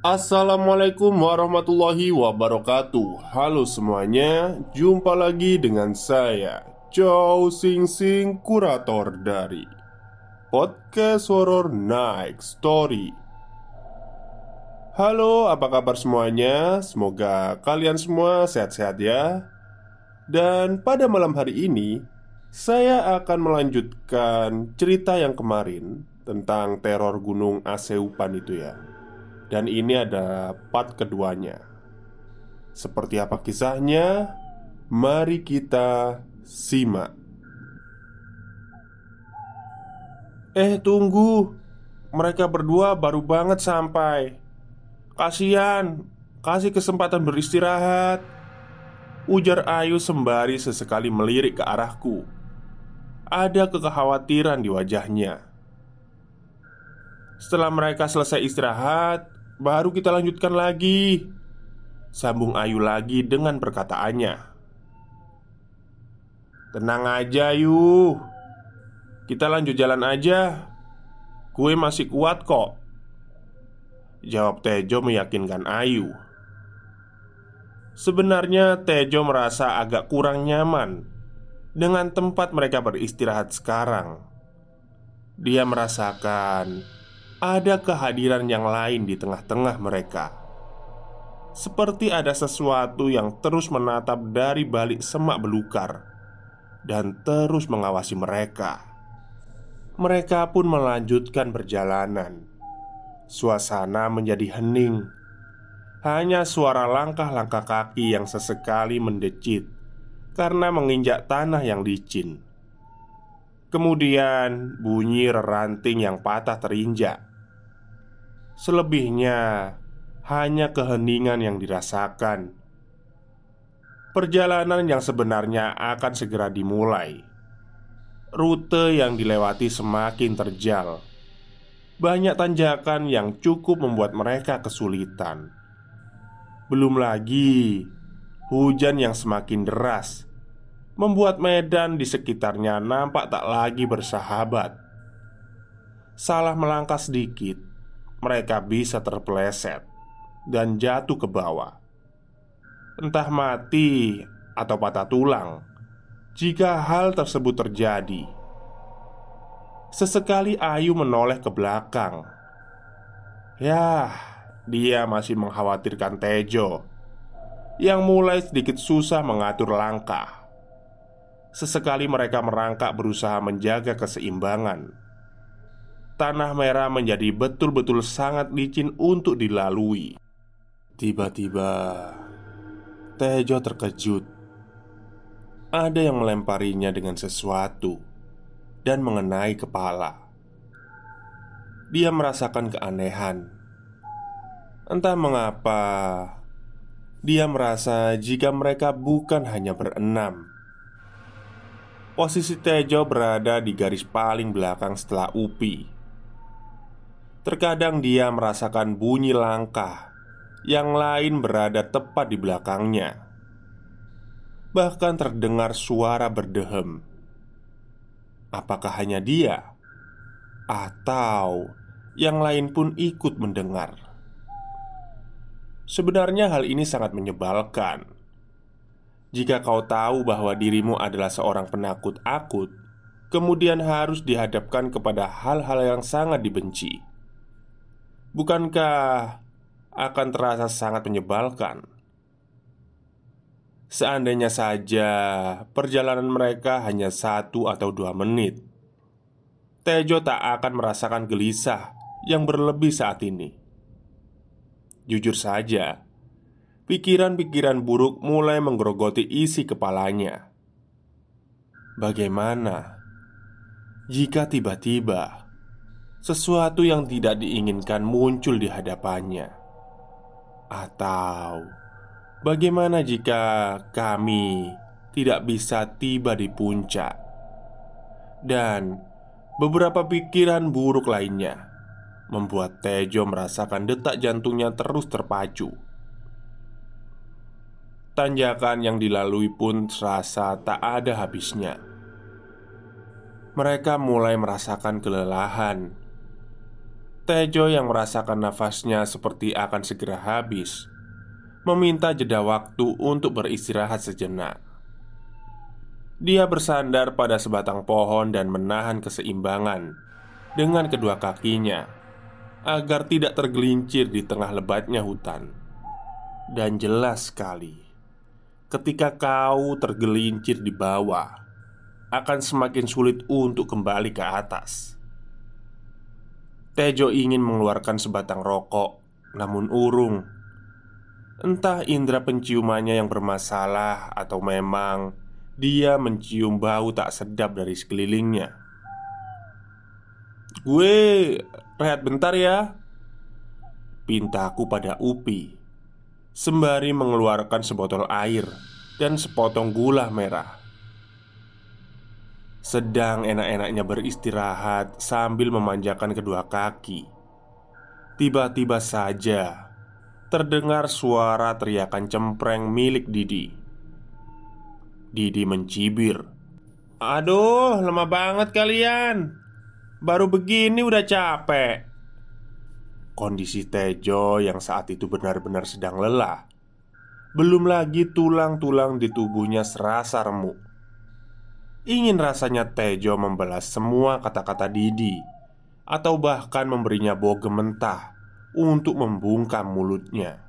Assalamualaikum warahmatullahi wabarakatuh. Halo semuanya Jumpa lagi dengan saya Chow Sing Sing Kurator dari Podcast Horror Night Story. Halo apa kabar semuanya? Semoga kalian semua sehat-sehat ya. Dan pada malam hari ini Saya akan melanjutkan cerita yang kemarin Tentang teror gunung Aseupan itu ya dan ini ada part keduanya. Seperti apa kisahnya? Mari kita simak. Eh tunggu. Mereka berdua baru banget sampai. Kasian Kasih kesempatan beristirahat. Ujar Ayu sembari sesekali melirik ke arahku. Ada kekhawatiran di wajahnya. Setelah mereka selesai istirahat Baru kita lanjutkan lagi. Sambung Ayu lagi dengan perkataannya. Tenang aja Ayu. Kita lanjut jalan aja. Gue masih kuat kok. Jawab Tejo meyakinkan Ayu. Sebenarnya Tejo merasa agak kurang nyaman Dengan tempat mereka beristirahat sekarang. Dia merasakan ada kehadiran yang lain di tengah-tengah mereka. Seperti ada sesuatu yang terus menatap dari balik semak belukar dan terus mengawasi mereka. Mereka pun melanjutkan perjalanan. Suasana menjadi hening. Hanya suara langkah-langkah kaki yang sesekali mendecit karena menginjak tanah yang licin. Kemudian bunyi reranting yang patah terinjak Selebihnya hanya keheningan yang dirasakan. Perjalanan yang sebenarnya akan segera dimulai. Rute yang dilewati semakin terjal. Banyak tanjakan yang cukup membuat mereka kesulitan. Belum lagi hujan yang semakin deras membuat medan di sekitarnya nampak tak lagi bersahabat. Salah melangkah sedikit, mereka bisa terpeleset dan jatuh ke bawah. Entah mati atau patah tulang jika hal tersebut terjadi. Sesekali Ayu menoleh ke belakang. Ya, dia masih mengkhawatirkan Tejo yang mulai sedikit susah mengatur langkah. Sesekali mereka merangkak berusaha menjaga keseimbangan tanah merah menjadi betul-betul sangat licin untuk dilalui. Tiba-tiba, Tejo terkejut. Ada yang melemparinya dengan sesuatu dan mengenai kepala. Dia merasakan keanehan. Entah mengapa, dia merasa jika mereka bukan hanya berenam. Posisi Tejo berada di garis paling belakang setelah Upi Terkadang dia merasakan bunyi langkah yang lain berada tepat di belakangnya. Bahkan terdengar suara berdehem. Apakah hanya dia, atau yang lain pun ikut mendengar? Sebenarnya, hal ini sangat menyebalkan. Jika kau tahu bahwa dirimu adalah seorang penakut akut, kemudian harus dihadapkan kepada hal-hal yang sangat dibenci, bukankah akan terasa sangat menyebalkan? Seandainya saja perjalanan mereka hanya satu atau dua menit, Tejo tak akan merasakan gelisah yang berlebih saat ini. Jujur saja, pikiran-pikiran buruk mulai menggerogoti isi kepalanya. Bagaimana jika tiba-tiba sesuatu yang tidak diinginkan muncul di hadapannya? Atau bagaimana jika kami tidak bisa tiba di puncak dan beberapa pikiran buruk lainnya membuat Tejo merasakan detak jantungnya terus terpacu? Tanjakan yang dilalui pun terasa tak ada habisnya. Mereka mulai merasakan kelelahan. Tejo yang merasakan nafasnya seperti akan segera habis, meminta jeda waktu untuk beristirahat sejenak. Dia bersandar pada sebatang pohon dan menahan keseimbangan dengan kedua kakinya agar tidak tergelincir di tengah lebatnya hutan. Dan jelas sekali ketika kau tergelincir di bawah, akan semakin sulit untuk kembali ke atas. Tejo ingin mengeluarkan sebatang rokok, namun urung. Entah indera penciumannya yang bermasalah, atau memang dia mencium bau tak sedap dari sekelilingnya. Gue rehat bentar ya, pintaku pada Upi Sembari mengeluarkan sebotol air dan sepotong gula merah Sedang enak-enaknya beristirahat sambil memanjakan kedua kaki. Tiba-tiba saja Terdengar suara teriakan cempreng milik Didi. Didi mencibir. Aduh, lemah banget kalian. Baru begini udah capek. Kondisi Tejo yang saat itu benar-benar sedang lelah. Belum lagi tulang-tulang di tubuhnya serasa remuk Ingin rasanya Tejo membalas semua kata-kata Didi Atau bahkan memberinya bogem mentah Untuk membungkam mulutnya.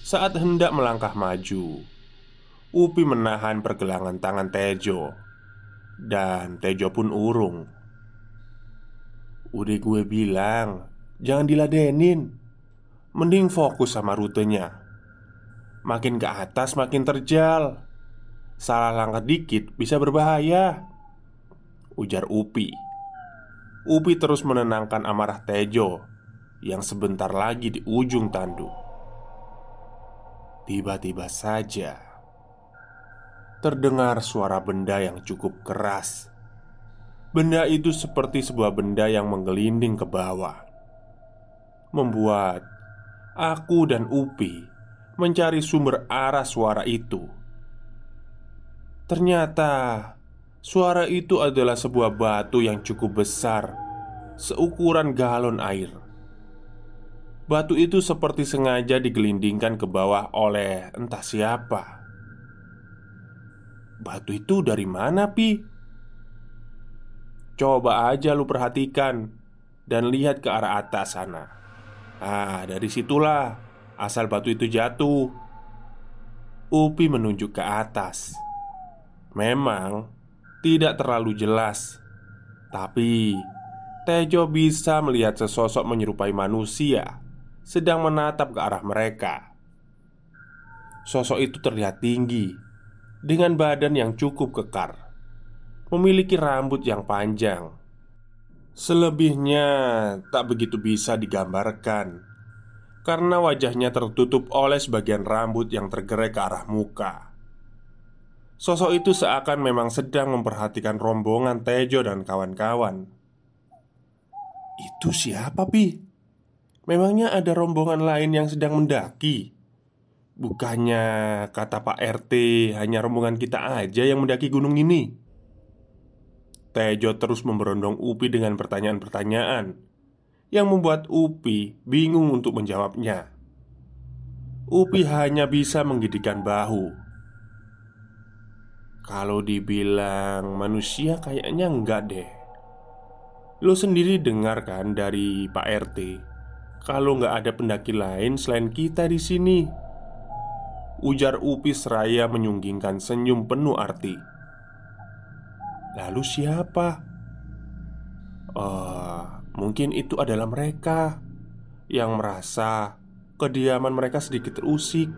Saat hendak melangkah maju Upi menahan pergelangan tangan Tejo Dan Tejo pun urung. Udah gue bilang Jangan diladenin. Mending fokus sama rutenya. Makin ke atas makin terjal Salah langkah dikit bisa berbahaya. Ujar Upi. Upi terus menenangkan amarah Tejo Yang sebentar lagi di ujung tanduk Tiba-tiba saja Terdengar suara benda yang cukup keras. Benda itu seperti sebuah benda yang menggelinding ke bawah. Membuat aku dan Upi mencari sumber arah suara itu Ternyata suara itu adalah sebuah batu yang cukup besar Seukuran galon air Batu itu seperti sengaja digelindingkan ke bawah oleh entah siapa Batu itu dari mana, Pi? Coba aja lu perhatikan dan lihat ke arah atas sana. Ah, dari situlah asal batu itu jatuh. Upi menunjuk ke atas. Memang tidak terlalu jelas, tapi Tejo bisa melihat sesosok menyerupai manusia sedang menatap ke arah mereka. Sosok itu terlihat tinggi dengan badan yang cukup kekar memiliki rambut yang panjang. Selebihnya tak begitu bisa digambarkan karena wajahnya tertutup oleh sebagian rambut yang tergerai ke arah muka. Sosok itu seakan memang sedang memperhatikan rombongan Tejo dan kawan-kawan. Itu siapa, Pi? Memangnya ada rombongan lain yang sedang mendaki? Bukannya kata Pak RT hanya rombongan kita aja yang mendaki gunung ini? Tejo terus memberondong Upi dengan pertanyaan-pertanyaan yang membuat Upi bingung untuk menjawabnya. Upi hanya bisa menggidikkan bahu. Kalau dibilang manusia kayaknya enggak deh. Lo sendiri dengar kan dari Pak RT kalau nggak ada pendaki lain selain kita di sini. Ujar Upi seraya menyunggingkan senyum penuh arti. Lalu siapa? Oh, mungkin itu adalah mereka yang merasa kediaman mereka sedikit terusik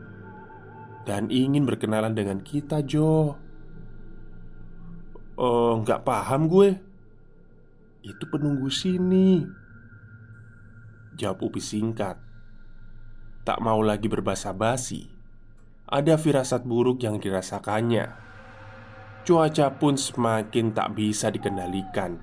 dan ingin berkenalan dengan kita, Jo. Oh, nggak paham gue. Itu penunggu sini. Jawab Upi singkat. Tak mau lagi berbasa basi. Ada firasat buruk yang dirasakannya. Cuaca pun semakin tak bisa dikendalikan.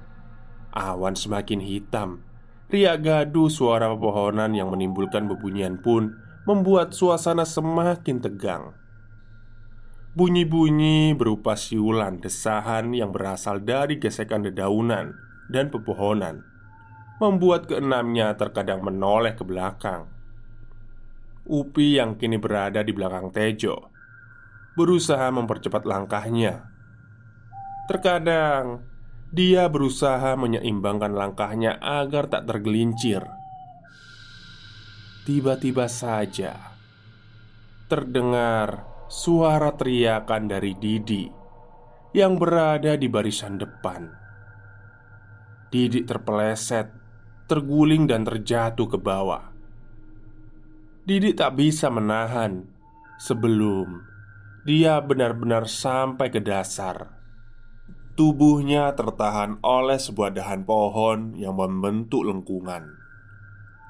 Awan semakin hitam. Riak gaduh suara pepohonan yang menimbulkan bebunyian pun membuat suasana semakin tegang. Bunyi-bunyi berupa siulan desahan yang berasal dari gesekan dedaunan dan pepohonan membuat keenamnya terkadang menoleh ke belakang. Upi yang kini berada di belakang Tejo berusaha mempercepat langkahnya. Terkadang dia berusaha menyeimbangkan langkahnya agar tak tergelincir. Tiba-tiba saja terdengar suara teriakan dari Didi yang berada di barisan depan. Didi terpeleset, terguling, dan terjatuh ke bawah. Didi tak bisa menahan sebelum dia benar-benar sampai ke dasar. Tubuhnya tertahan oleh sebuah dahan pohon yang membentuk lengkungan.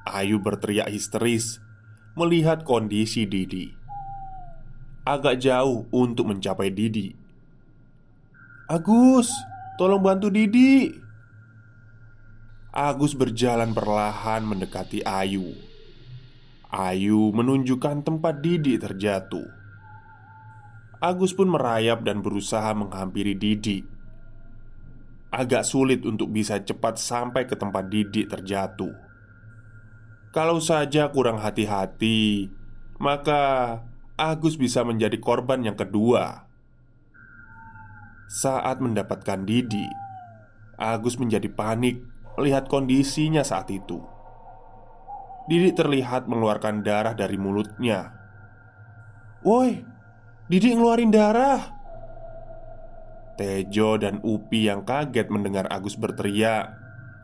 Ayu berteriak histeris melihat kondisi Didi. Agak jauh untuk mencapai Didi. "Agus, tolong bantu Didi!" Agus berjalan perlahan mendekati Ayu. Ayu menunjukkan tempat Didi terjatuh. Agus pun merayap dan berusaha menghampiri Didi. Agak sulit untuk bisa cepat sampai ke tempat Didi terjatuh. Kalau saja kurang hati-hati, maka Agus bisa menjadi korban yang kedua. Saat mendapatkan Didi, Agus menjadi panik melihat kondisinya saat itu. Didi terlihat mengeluarkan darah dari mulutnya. "Woi, Didi ngeluarin darah!" Tejo dan Upi yang kaget mendengar Agus berteriak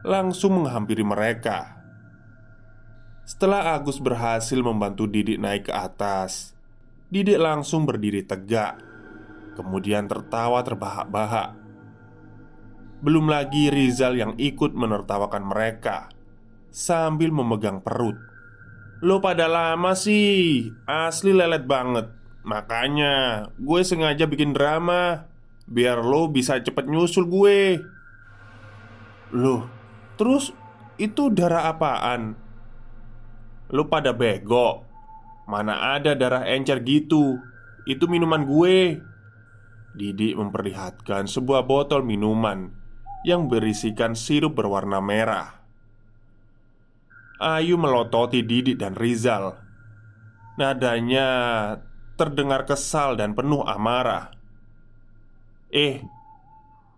langsung menghampiri mereka. Setelah Agus berhasil membantu Didik naik ke atas, Didik langsung berdiri tegak, kemudian tertawa terbahak-bahak. Belum lagi Rizal yang ikut menertawakan mereka sambil memegang perut. Lo pada lama sih, asli lelet banget. Makanya gue sengaja bikin drama biar lo bisa cepet nyusul gue. Loh, terus itu darah apaan? Lo pada bego. Mana ada darah encer gitu? Itu minuman gue. Didi memperlihatkan sebuah botol minuman yang berisikan sirup berwarna merah. Ayu melototi Didi dan Rizal. Nadanya terdengar kesal dan penuh amarah. Eh,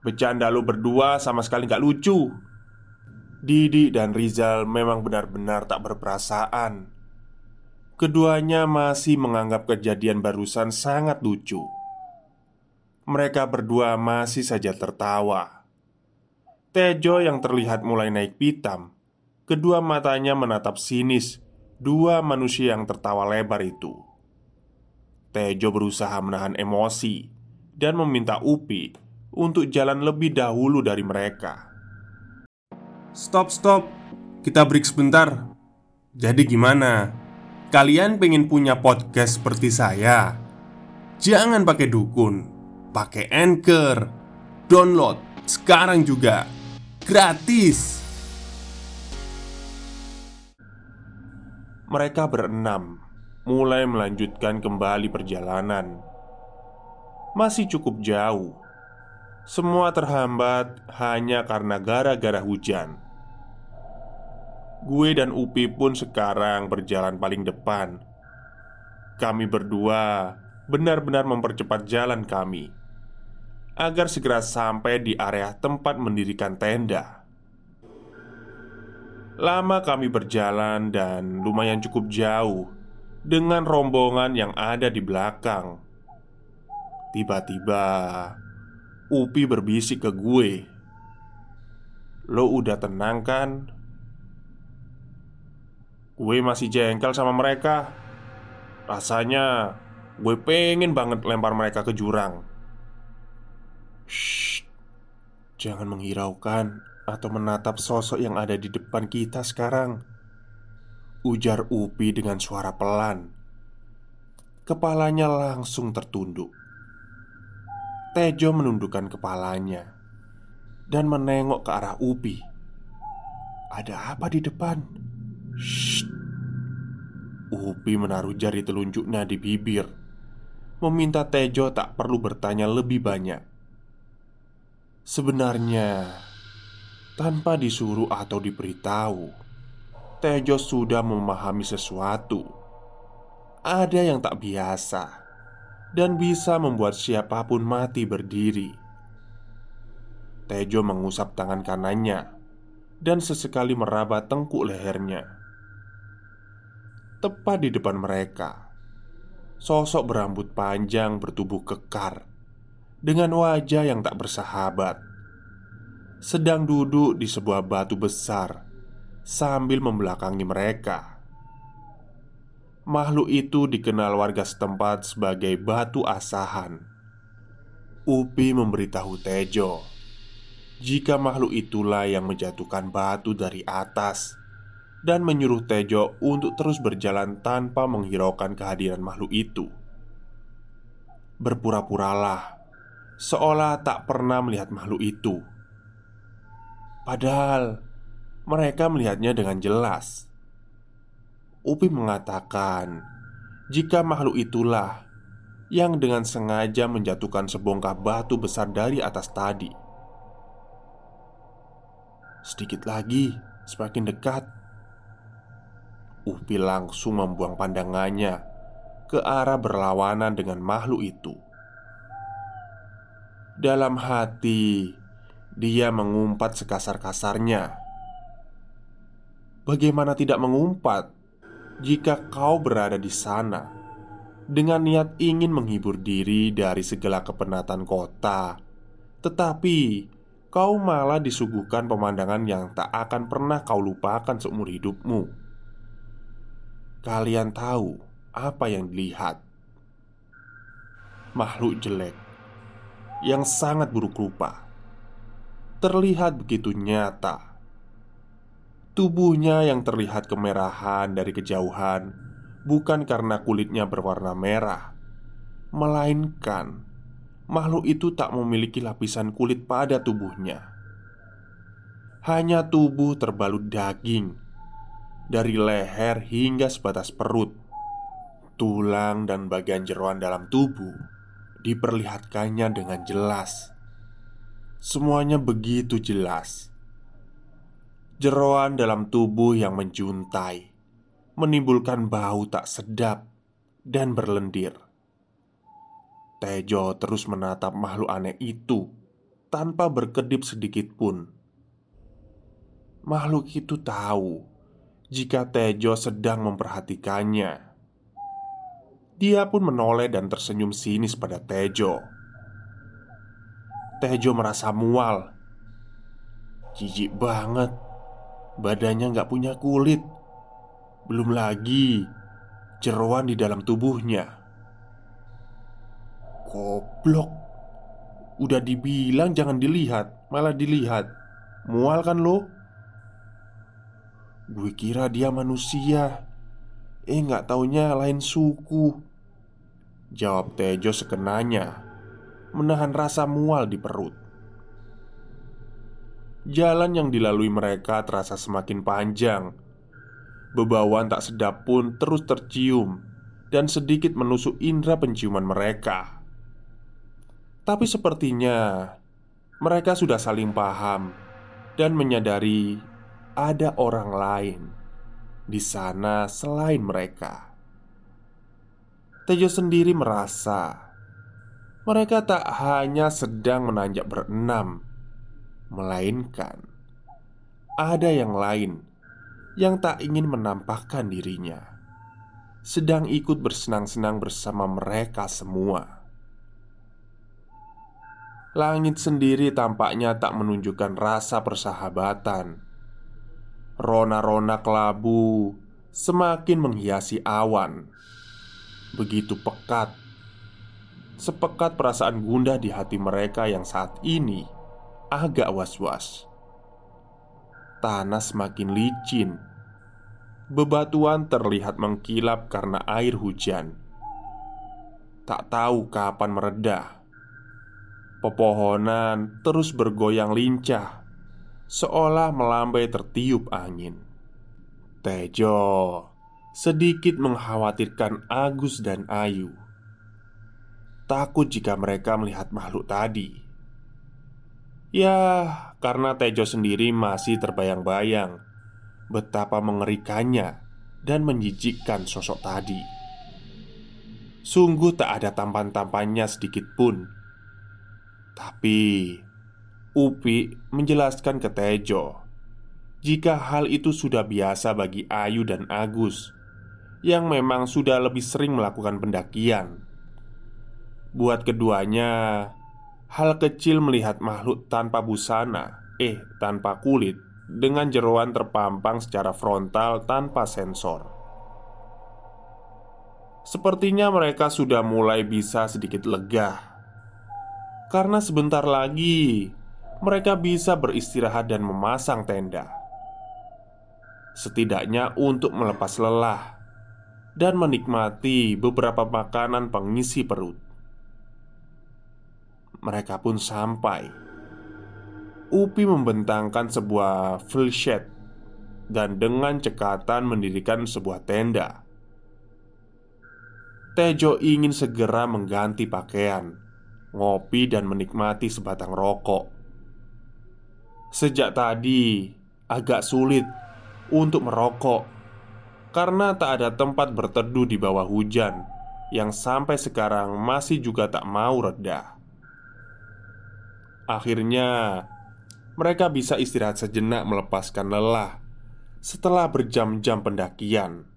bercanda lu berdua sama sekali gak lucu. Didi dan Rizal memang benar-benar tak berperasaan. Keduanya masih menganggap kejadian barusan sangat lucu. Mereka berdua masih saja tertawa. Tejo yang terlihat mulai naik pitam Kedua matanya menatap sinis Dua manusia yang tertawa lebar itu Tejo berusaha menahan emosi Dan meminta Upi Untuk jalan lebih dahulu dari mereka Stop, stop Kita break sebentar Jadi gimana? Kalian pengen punya podcast seperti saya? Jangan pakai dukun Pakai anchor Download sekarang juga Gratis Mereka berenam mulai melanjutkan kembali perjalanan. Masih cukup jauh. Semua terhambat hanya karena gara-gara hujan. Gue dan Upi pun sekarang berjalan paling depan. kami berdua benar-benar mempercepat jalan kami agar segera sampai di area tempat mendirikan tenda. Lama kami berjalan dan lumayan cukup jauh dengan rombongan yang ada di belakang. Tiba-tiba, Upi berbisik ke gue, "Lo udah tenang kan?" Gue masih jengkel sama mereka. Rasanya gue pengen banget lempar mereka ke jurang. Shh, jangan menghiraukan atau menatap sosok yang ada di depan kita sekarang. Ujar Upi dengan suara pelan. Kepalanya langsung tertunduk. Tejo menundukkan kepalanya dan menengok ke arah Upi. Ada apa di depan? Shh. Upi menaruh jari telunjuknya di bibir, meminta Tejo tak perlu bertanya lebih banyak. Sebenarnya, tanpa disuruh atau diberitahu, Tejo sudah memahami sesuatu. Ada yang tak biasa dan bisa membuat siapa pun mati berdiri. Tejo mengusap tangan kanannya dan sesekali meraba tengkuk lehernya. Tepat di depan mereka, sosok berambut panjang bertubuh kekar dengan wajah yang tak bersahabat, sedang duduk di sebuah batu besar sambil membelakangi mereka. Makhluk itu dikenal warga setempat sebagai batu asahan. Upi memberitahu Tejo jika makhluk itulah yang menjatuhkan batu dari atas dan menyuruh Tejo untuk terus berjalan tanpa menghiraukan kehadiran makhluk itu. Berpura-puralah seolah tak pernah melihat makhluk itu. Padahal mereka melihatnya dengan jelas. Upi mengatakan, jika makhluk itulah yang dengan sengaja menjatuhkan sebongkah batu besar dari atas tadi. Sedikit lagi, semakin dekat. Upi langsung membuang pandangannya ke arah berlawanan dengan makhluk itu. Dalam hati, dia mengumpat sekasar-kasarnya. Bagaimana tidak mengumpat jika kau berada di sana dengan niat ingin menghibur diri dari segala kepenatan kota, tetapi kau malah disuguhkan pemandangan yang tak akan pernah kau lupakan seumur hidupmu. Kalian tahu apa yang dilihat? Makhluk jelek yang sangat buruk rupa terlihat begitu nyata. Tubuhnya yang terlihat kemerahan dari kejauhan bukan karena kulitnya berwarna merah, melainkan makhluk itu tak memiliki lapisan kulit pada tubuhnya. Hanya tubuh terbalut daging dari leher hingga sebatas perut, tulang, dan bagian jeroan dalam tubuh diperlihatkannya dengan jelas. Semuanya begitu jelas. Jeroan dalam tubuh yang menjuntai menimbulkan bau tak sedap dan berlendir. Tejo terus menatap makhluk aneh itu tanpa berkedip sedikit pun. Makhluk itu tahu jika Tejo sedang memperhatikannya dia pun menoleh dan tersenyum sinis pada Tejo. Tejo merasa mual. Jijik banget. Badannya nggak punya kulit. Belum lagi jeroan di dalam tubuhnya. Goblok. Udah dibilang jangan dilihat, malah dilihat. Mual kan lo? Gue kira dia manusia. Eh nggak taunya lain suku. Jawab Tejo sekenanya Menahan rasa mual di perut. Jalan yang dilalui mereka terasa semakin panjang. Bebawan tak sedap pun terus tercium Dan sedikit menusuk indera penciuman mereka. Tapi sepertinya Mereka sudah saling paham Dan menyadari Ada orang lain di sana selain mereka. Tejo sendiri merasa mereka tak hanya sedang menanjak berenam, melainkan ada yang lain yang tak ingin menampakkan dirinya, sedang ikut bersenang-senang bersama mereka semua. Langit sendiri tampaknya tak menunjukkan rasa persahabatan. Rona-rona kelabu semakin menghiasi awan. Begitu pekat, sepekat perasaan gundah di hati mereka yang saat ini agak was-was. Tanah semakin licin, bebatuan terlihat mengkilap karena air hujan. Tak tahu kapan meredah Pepohonan terus bergoyang lincah Seolah melambai tertiup angin. Tejo sedikit mengkhawatirkan Agus dan Ayu. Takut jika mereka melihat makhluk tadi. Ya, karena Tejo sendiri masih terbayang-bayang Betapa mengerikannya dan menjijikkan sosok tadi. Sungguh tak ada tampan-tampannya sedikit pun. Tapi Upi menjelaskan ke Tejo jika hal itu sudah biasa bagi Ayu dan Agus yang memang sudah lebih sering melakukan pendakian. Buat keduanya, hal kecil melihat makhluk tanpa busana, eh, tanpa kulit, dengan jeroan terpampang secara frontal tanpa sensor. Sepertinya mereka sudah mulai bisa sedikit lega karena sebentar lagi mereka bisa beristirahat dan memasang tenda. Setidaknya untuk melepas lelah dan menikmati beberapa makanan pengisi perut. Mereka pun sampai. Upi membentangkan sebuah full shed dan dengan cekatan mendirikan sebuah tenda. Tejo ingin segera mengganti pakaian ngopi, dan menikmati sebatang rokok. Sejak tadi agak sulit untuk merokok karena tak ada tempat berteduh di bawah hujan yang sampai sekarang masih juga tak mau reda. Akhirnya, mereka bisa istirahat sejenak melepaskan lelah setelah berjam-jam pendakian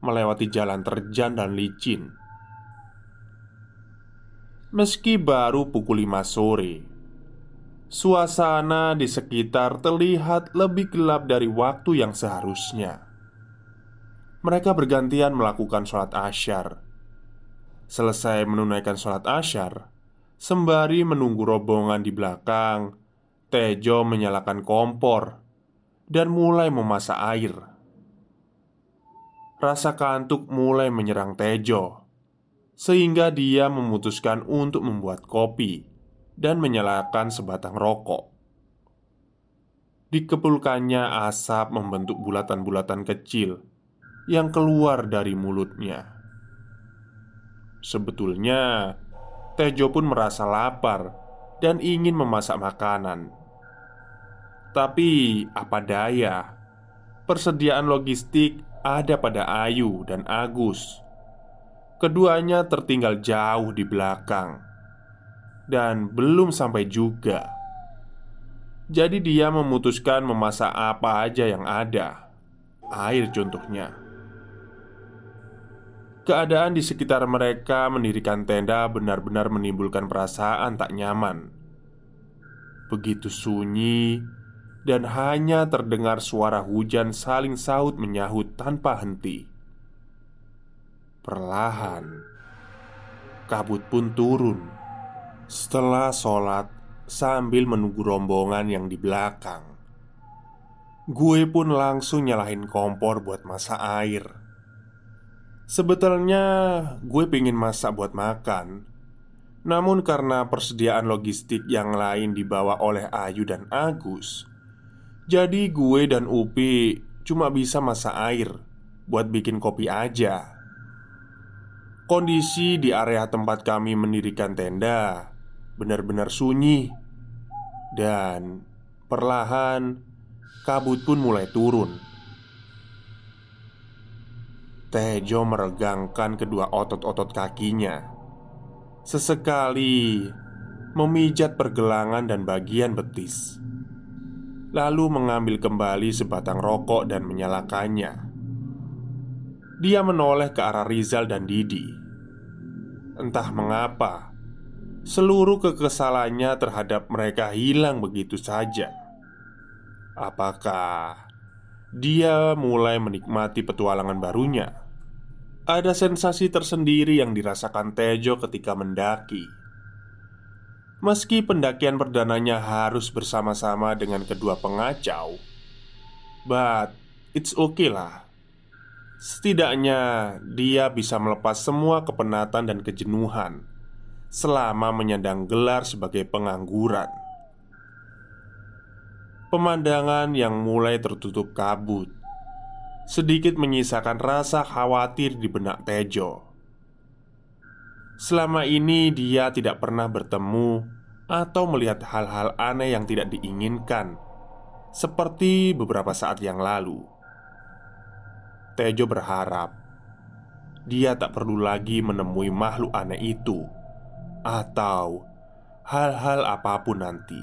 melewati jalan terjal dan licin. Meski baru pukul 5 sore Suasana di sekitar terlihat lebih gelap dari waktu yang seharusnya. Mereka bergantian melakukan sholat asyar. Selesai menunaikan sholat asyar Sembari menunggu rombongan di belakang Tejo menyalakan kompor Dan mulai memasak air. Rasa kantuk mulai menyerang Tejo sehingga dia memutuskan untuk membuat kopi dan menyalakan sebatang rokok. Dikepulkannya asap membentuk bulatan-bulatan kecil yang keluar dari mulutnya. Sebetulnya, Tejo pun merasa lapar dan ingin memasak makanan. Tapi apa daya, persediaan logistik ada pada Ayu dan Agus Keduanya tertinggal jauh di belakang Dan belum sampai juga. Jadi dia memutuskan memasak apa aja yang ada. Air contohnya. Keadaan di sekitar mereka mendirikan tenda benar-benar menimbulkan perasaan tak nyaman. Begitu sunyi dan hanya terdengar suara hujan saling saut menyahut tanpa henti. Perlahan Kabut pun turun Setelah sholat Sambil menunggu rombongan yang di belakang. Gue pun langsung nyalahin kompor buat masak air. Sebetulnya gue pengen masak buat makan. Namun karena persediaan logistik yang lain dibawa oleh Ayu dan Agus Jadi gue dan Upi cuma bisa masak air Buat bikin kopi aja. Kondisi di area tempat kami mendirikan tenda benar-benar sunyi, dan perlahan kabut pun mulai turun. Tejo meregangkan kedua otot-otot kakinya. Sesekali memijat pergelangan dan bagian betis. Lalu mengambil kembali sebatang rokok dan menyalakannya. Dia menoleh ke arah Rizal dan Didi. Entah mengapa Seluruh kekesalannya terhadap mereka hilang begitu saja Apakah dia mulai menikmati petualangan barunya? Ada sensasi tersendiri yang dirasakan Tejo ketika mendaki. Meski pendakian perdananya harus bersama-sama dengan kedua pengacau, but it's okay lah. Setidaknya dia bisa melepas semua kepenatan dan kejenuhan selama menyandang gelar sebagai pengangguran. Pemandangan yang mulai tertutup kabut sedikit menyisakan rasa khawatir di benak Tejo. Selama ini dia tidak pernah bertemu atau melihat hal-hal aneh yang tidak diinginkan, seperti beberapa saat yang lalu. Tejo berharap dia tak perlu lagi menemui makhluk aneh itu, atau hal-hal apa pun nanti.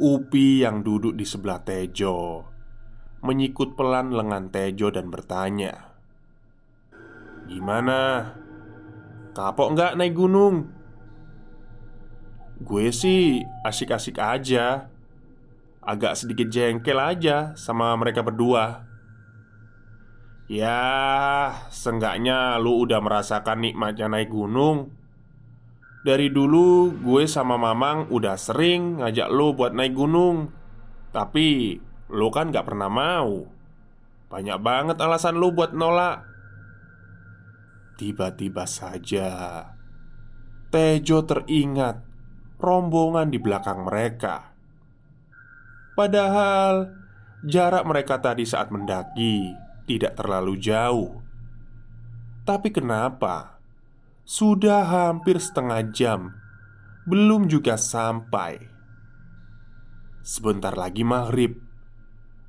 Upi yang duduk di sebelah Tejo menyikut pelan lengan Tejo dan bertanya, "Gimana? Kapok nggak naik gunung?" Gue sih asik-asik aja Agak sedikit jengkel aja sama mereka berdua Ya, seenggaknya lu udah merasakan nikmatnya naik gunung. Dari dulu gue sama Mamang udah sering ngajak lu buat naik gunung. Tapi Lo kan gak pernah mau. Banyak banget alasan lo buat nolak. Tiba-tiba saja Tejo teringat Rombongan di belakang mereka. Padahal Jarak mereka tadi saat mendaki Tidak terlalu jauh. Tapi kenapa? Sudah hampir setengah jam. Belum juga sampai. Sebentar lagi maghrib.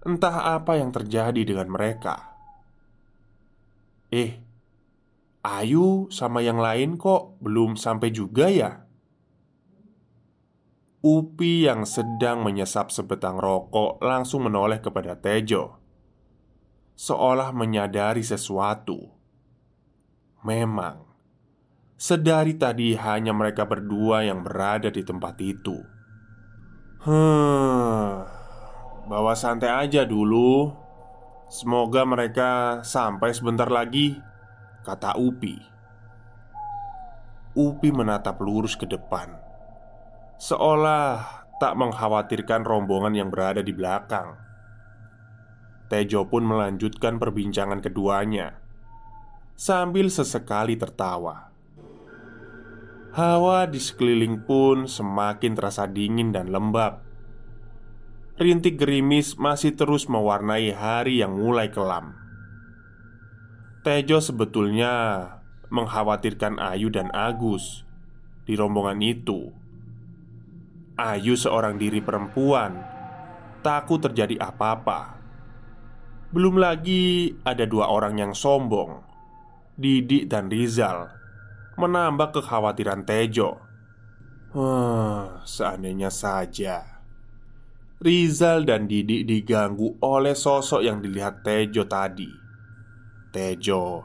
Entah apa yang terjadi dengan mereka. Eh, Ayu sama yang lain kok belum sampai juga ya? Upi yang sedang menyesap sebetang rokok langsung menoleh kepada Tejo Seolah menyadari sesuatu. Memang Sedari tadi hanya mereka berdua yang berada di tempat itu. Hmm Bawa santai aja dulu. Semoga mereka sampai sebentar lagi Kata Upi. Upi menatap lurus ke depan Seolah tak mengkhawatirkan rombongan yang berada di belakang Tejo pun melanjutkan perbincangan keduanya Sambil sesekali tertawa Hawa di sekeliling pun semakin terasa dingin dan lembab rintik gerimis masih terus mewarnai hari yang mulai kelam. Tejo sebetulnya mengkhawatirkan Ayu dan Agus di rombongan itu. Ayu seorang diri perempuan, takut terjadi apa-apa. Belum lagi ada dua orang yang sombong, Didik dan Rizal, menambah kekhawatiran Tejo. Huh, seandainya saja Rizal dan Didi diganggu oleh sosok yang dilihat Tejo tadi. Tejo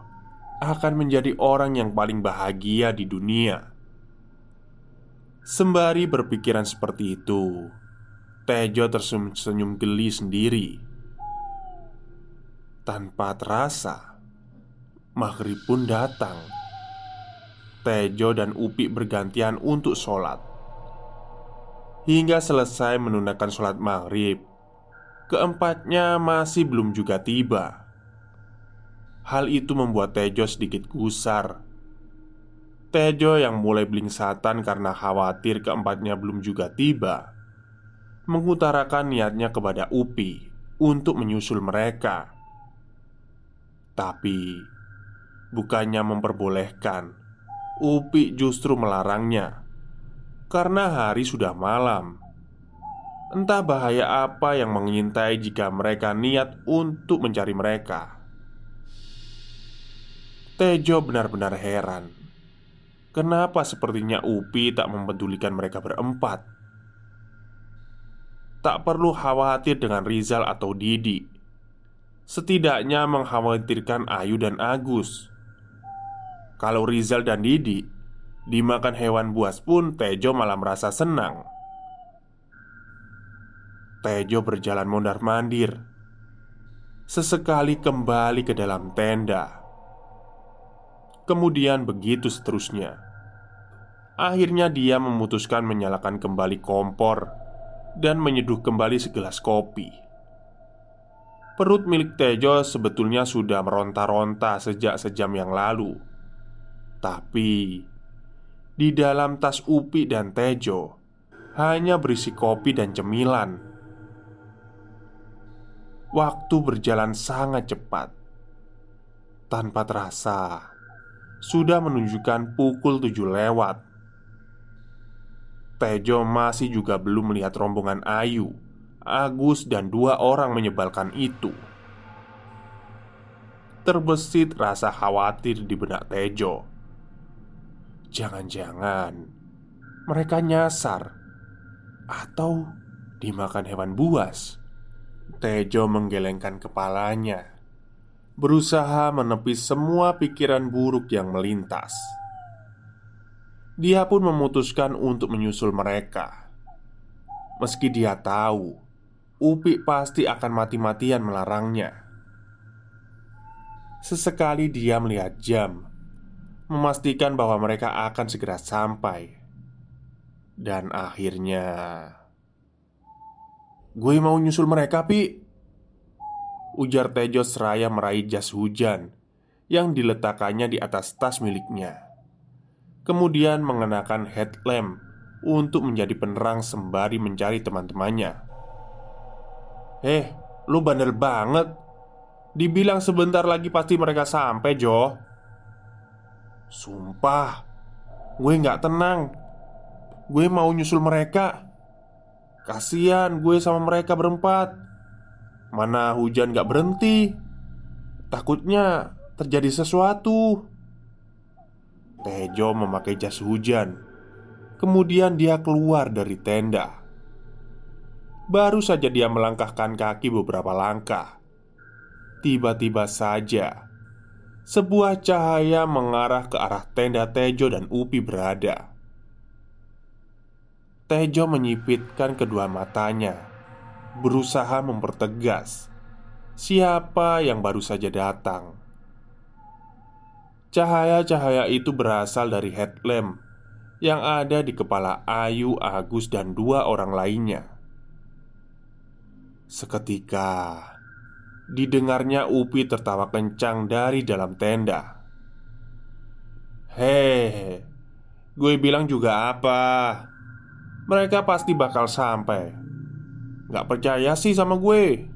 akan menjadi orang yang paling bahagia di dunia. Sembari berpikiran seperti itu, Tejo tersenyum geli sendiri. Tanpa terasa, maghrib pun datang. Tejo dan Upi bergantian untuk sholat. Hingga selesai menunaikan sholat maghrib Keempatnya masih belum juga tiba Hal itu membuat Tejo sedikit gusar Tejo yang mulai blingsatan karena khawatir keempatnya belum juga tiba Mengutarakan niatnya kepada Upi Untuk menyusul mereka Tapi Bukannya memperbolehkan Upi justru melarangnya karena hari sudah malam. Entah bahaya apa yang mengintai jika mereka niat untuk mencari mereka. Tejo benar-benar heran. Kenapa sepertinya Upi tak mempedulikan mereka berempat? Tak perlu khawatir dengan Rizal atau Didi. Setidaknya mengkhawatirkan Ayu dan Agus. Kalau Rizal dan Didi dimakan hewan buas pun Tejo malah merasa senang. Tejo berjalan mondar-mandir. Sesekali kembali ke dalam tenda. Kemudian begitu seterusnya. Akhirnya dia memutuskan menyalakan kembali kompor dan menyeduh kembali segelas kopi. Perut milik Tejo sebetulnya sudah meronta-ronta sejak sejam yang lalu. Tapi di dalam tas Upi dan Tejo hanya berisi kopi dan cemilan. Waktu berjalan sangat cepat. Tanpa terasa, sudah menunjukkan pukul tujuh lewat. Tejo masih juga belum melihat rombongan Ayu, Agus, dan dua orang menyebalkan itu. Terbesit rasa khawatir di benak Tejo. Jangan-jangan mereka nyasar atau dimakan hewan buas. Tejo menggelengkan kepalanya, berusaha menepis semua pikiran buruk yang melintas. Dia pun memutuskan untuk menyusul mereka. Meski dia tahu Upi pasti akan mati-matian melarangnya. Sesekali dia melihat jam, memastikan bahwa mereka akan segera sampai, dan akhirnya gue mau nyusul mereka, Pi. Ujar Tejo seraya meraih jas hujan yang diletakkannya di atas tas miliknya kemudian mengenakan headlamp untuk menjadi penerang sembari mencari teman-temannya. "Eh, lu bandel banget. Dibilang sebentar lagi pasti mereka sampai, Jo." Sumpah, gue nggak tenang. Gue mau nyusul mereka. Kasian gue sama mereka berempat. Mana hujan gak berhenti. Takutnya terjadi sesuatu. Tejo memakai jas hujan. Kemudian dia keluar dari tenda. Baru saja dia melangkahkan kaki beberapa langkah. Tiba-tiba saja sebuah cahaya mengarah ke arah tenda Tejo dan Upi berada. Tejo menyipitkan kedua matanya, berusaha mempertegas siapa yang baru saja datang. Cahaya-cahaya itu berasal dari headlamp yang ada di kepala Ayu, Agus, dan dua orang lainnya. Seketika didengarnya Upi tertawa kencang dari dalam tenda. Hehe, gue bilang juga apa? Mereka pasti bakal sampai. Gak percaya sih sama gue?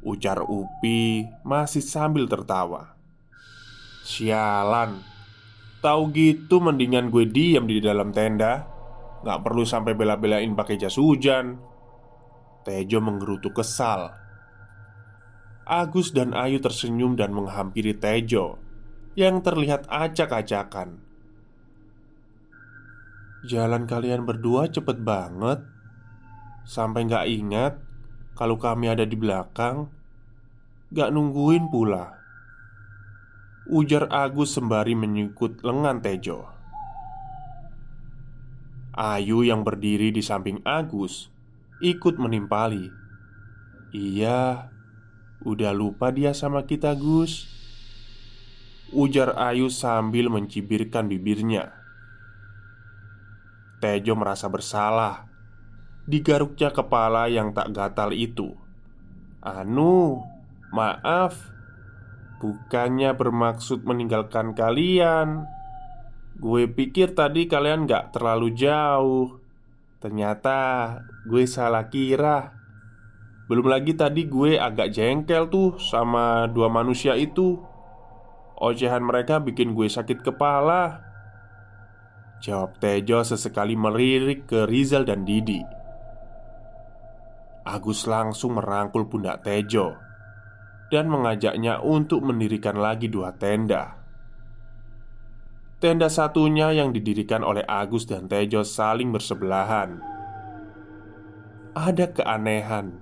Ujar Upi masih sambil tertawa. Sialan Tahu gitu mendingan gue diam di dalam tenda Gak perlu sampai bela-belain pakai jas hujan Tejo menggerutu kesal. Agus dan Ayu tersenyum dan menghampiri Tejo Yang terlihat acak-acakan. Jalan kalian berdua cepet banget. Sampai gak ingat Kalau kami ada di belakang Gak nungguin pula Ujar Agus sembari menyikut lengan Tejo. Ayu yang berdiri di samping Agus Ikut menimpali. Iya Udah lupa dia sama kita Gus. Ujar Ayu sambil mencibirkan bibirnya. Tejo merasa bersalah. Digaruknya kepala yang tak gatal itu. Anu, maaf. Bukannya bermaksud meninggalkan kalian. Gue pikir tadi kalian gak terlalu jauh Ternyata gue salah kira. Belum lagi tadi gue agak jengkel tuh sama dua manusia itu. Ocehan mereka bikin gue sakit kepala. Jawab Tejo sesekali melirik ke Rizal dan Didi. Agus langsung merangkul pundak Tejo dan mengajaknya untuk mendirikan lagi dua tenda. Tenda satunya yang didirikan oleh Agus dan Tejo saling bersebelahan. Ada keanehan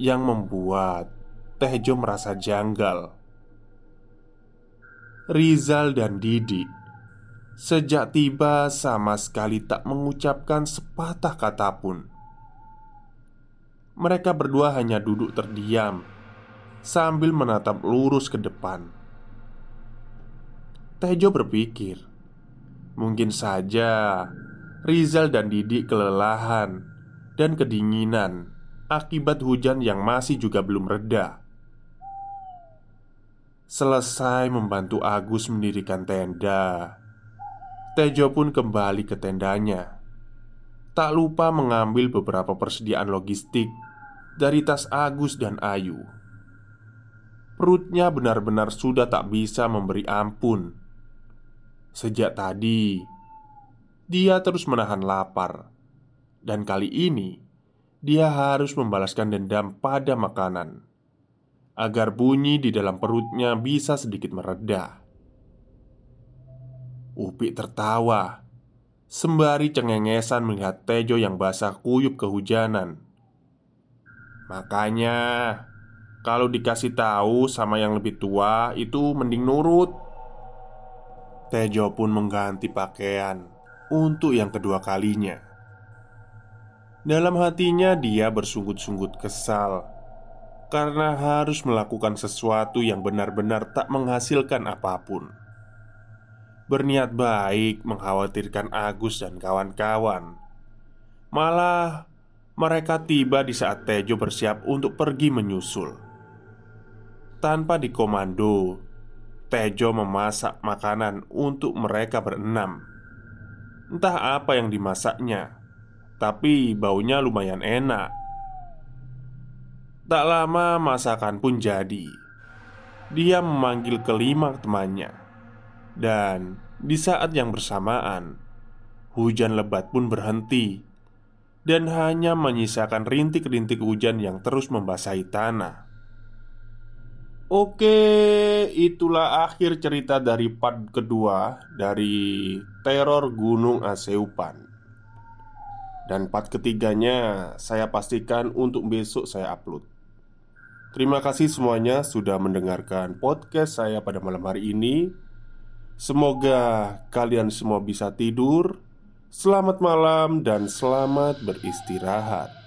yang membuat Tejo merasa janggal. Rizal dan Didi sejak tiba sama sekali tak mengucapkan sepatah kata pun. Mereka berdua hanya duduk terdiam sambil menatap lurus ke depan. Tejo berpikir, mungkin saja Rizal dan Didi kelelahan dan kedinginan akibat hujan yang masih juga belum reda. Selesai membantu Agus mendirikan tenda, Tejo pun kembali ke tendanya. Tak lupa mengambil beberapa persediaan logistik dari tas Agus dan Ayu. Perutnya benar-benar sudah tak bisa memberi ampun. Sejak tadi, dia terus menahan lapar, dan kali ini dia harus membalaskan dendam pada makanan agar bunyi di dalam perutnya bisa sedikit meredah. Upik tertawa Sembari cengengesan melihat Tejo yang basah kuyup kehujanan. Makanya Kalau dikasih tahu sama yang lebih tua Itu mending nurut Tejo pun mengganti pakaian Untuk yang kedua kalinya Dalam hatinya dia bersungut-sungut kesal Karena harus melakukan sesuatu yang benar-benar tak menghasilkan apa pun berniat baik mengkhawatirkan Agus dan kawan-kawan. Malah mereka tiba di saat Tejo bersiap untuk pergi menyusul. Tanpa dikomando, Tejo memasak makanan untuk mereka berenam. Entah apa yang dimasaknya, tapi baunya lumayan enak. Tak lama masakan pun jadi. Dia memanggil kelima temannya dan di saat yang bersamaan, hujan lebat pun berhenti dan hanya menyisakan rintik-rintik hujan yang terus membasahi tanah. Oke, itulah akhir cerita dari part kedua dari teror Gunung Aseupan. Dan part ketiganya saya pastikan untuk besok saya upload. Terima kasih semuanya sudah mendengarkan podcast saya pada malam hari ini. Semoga kalian semua bisa tidur. Selamat malam dan selamat beristirahat.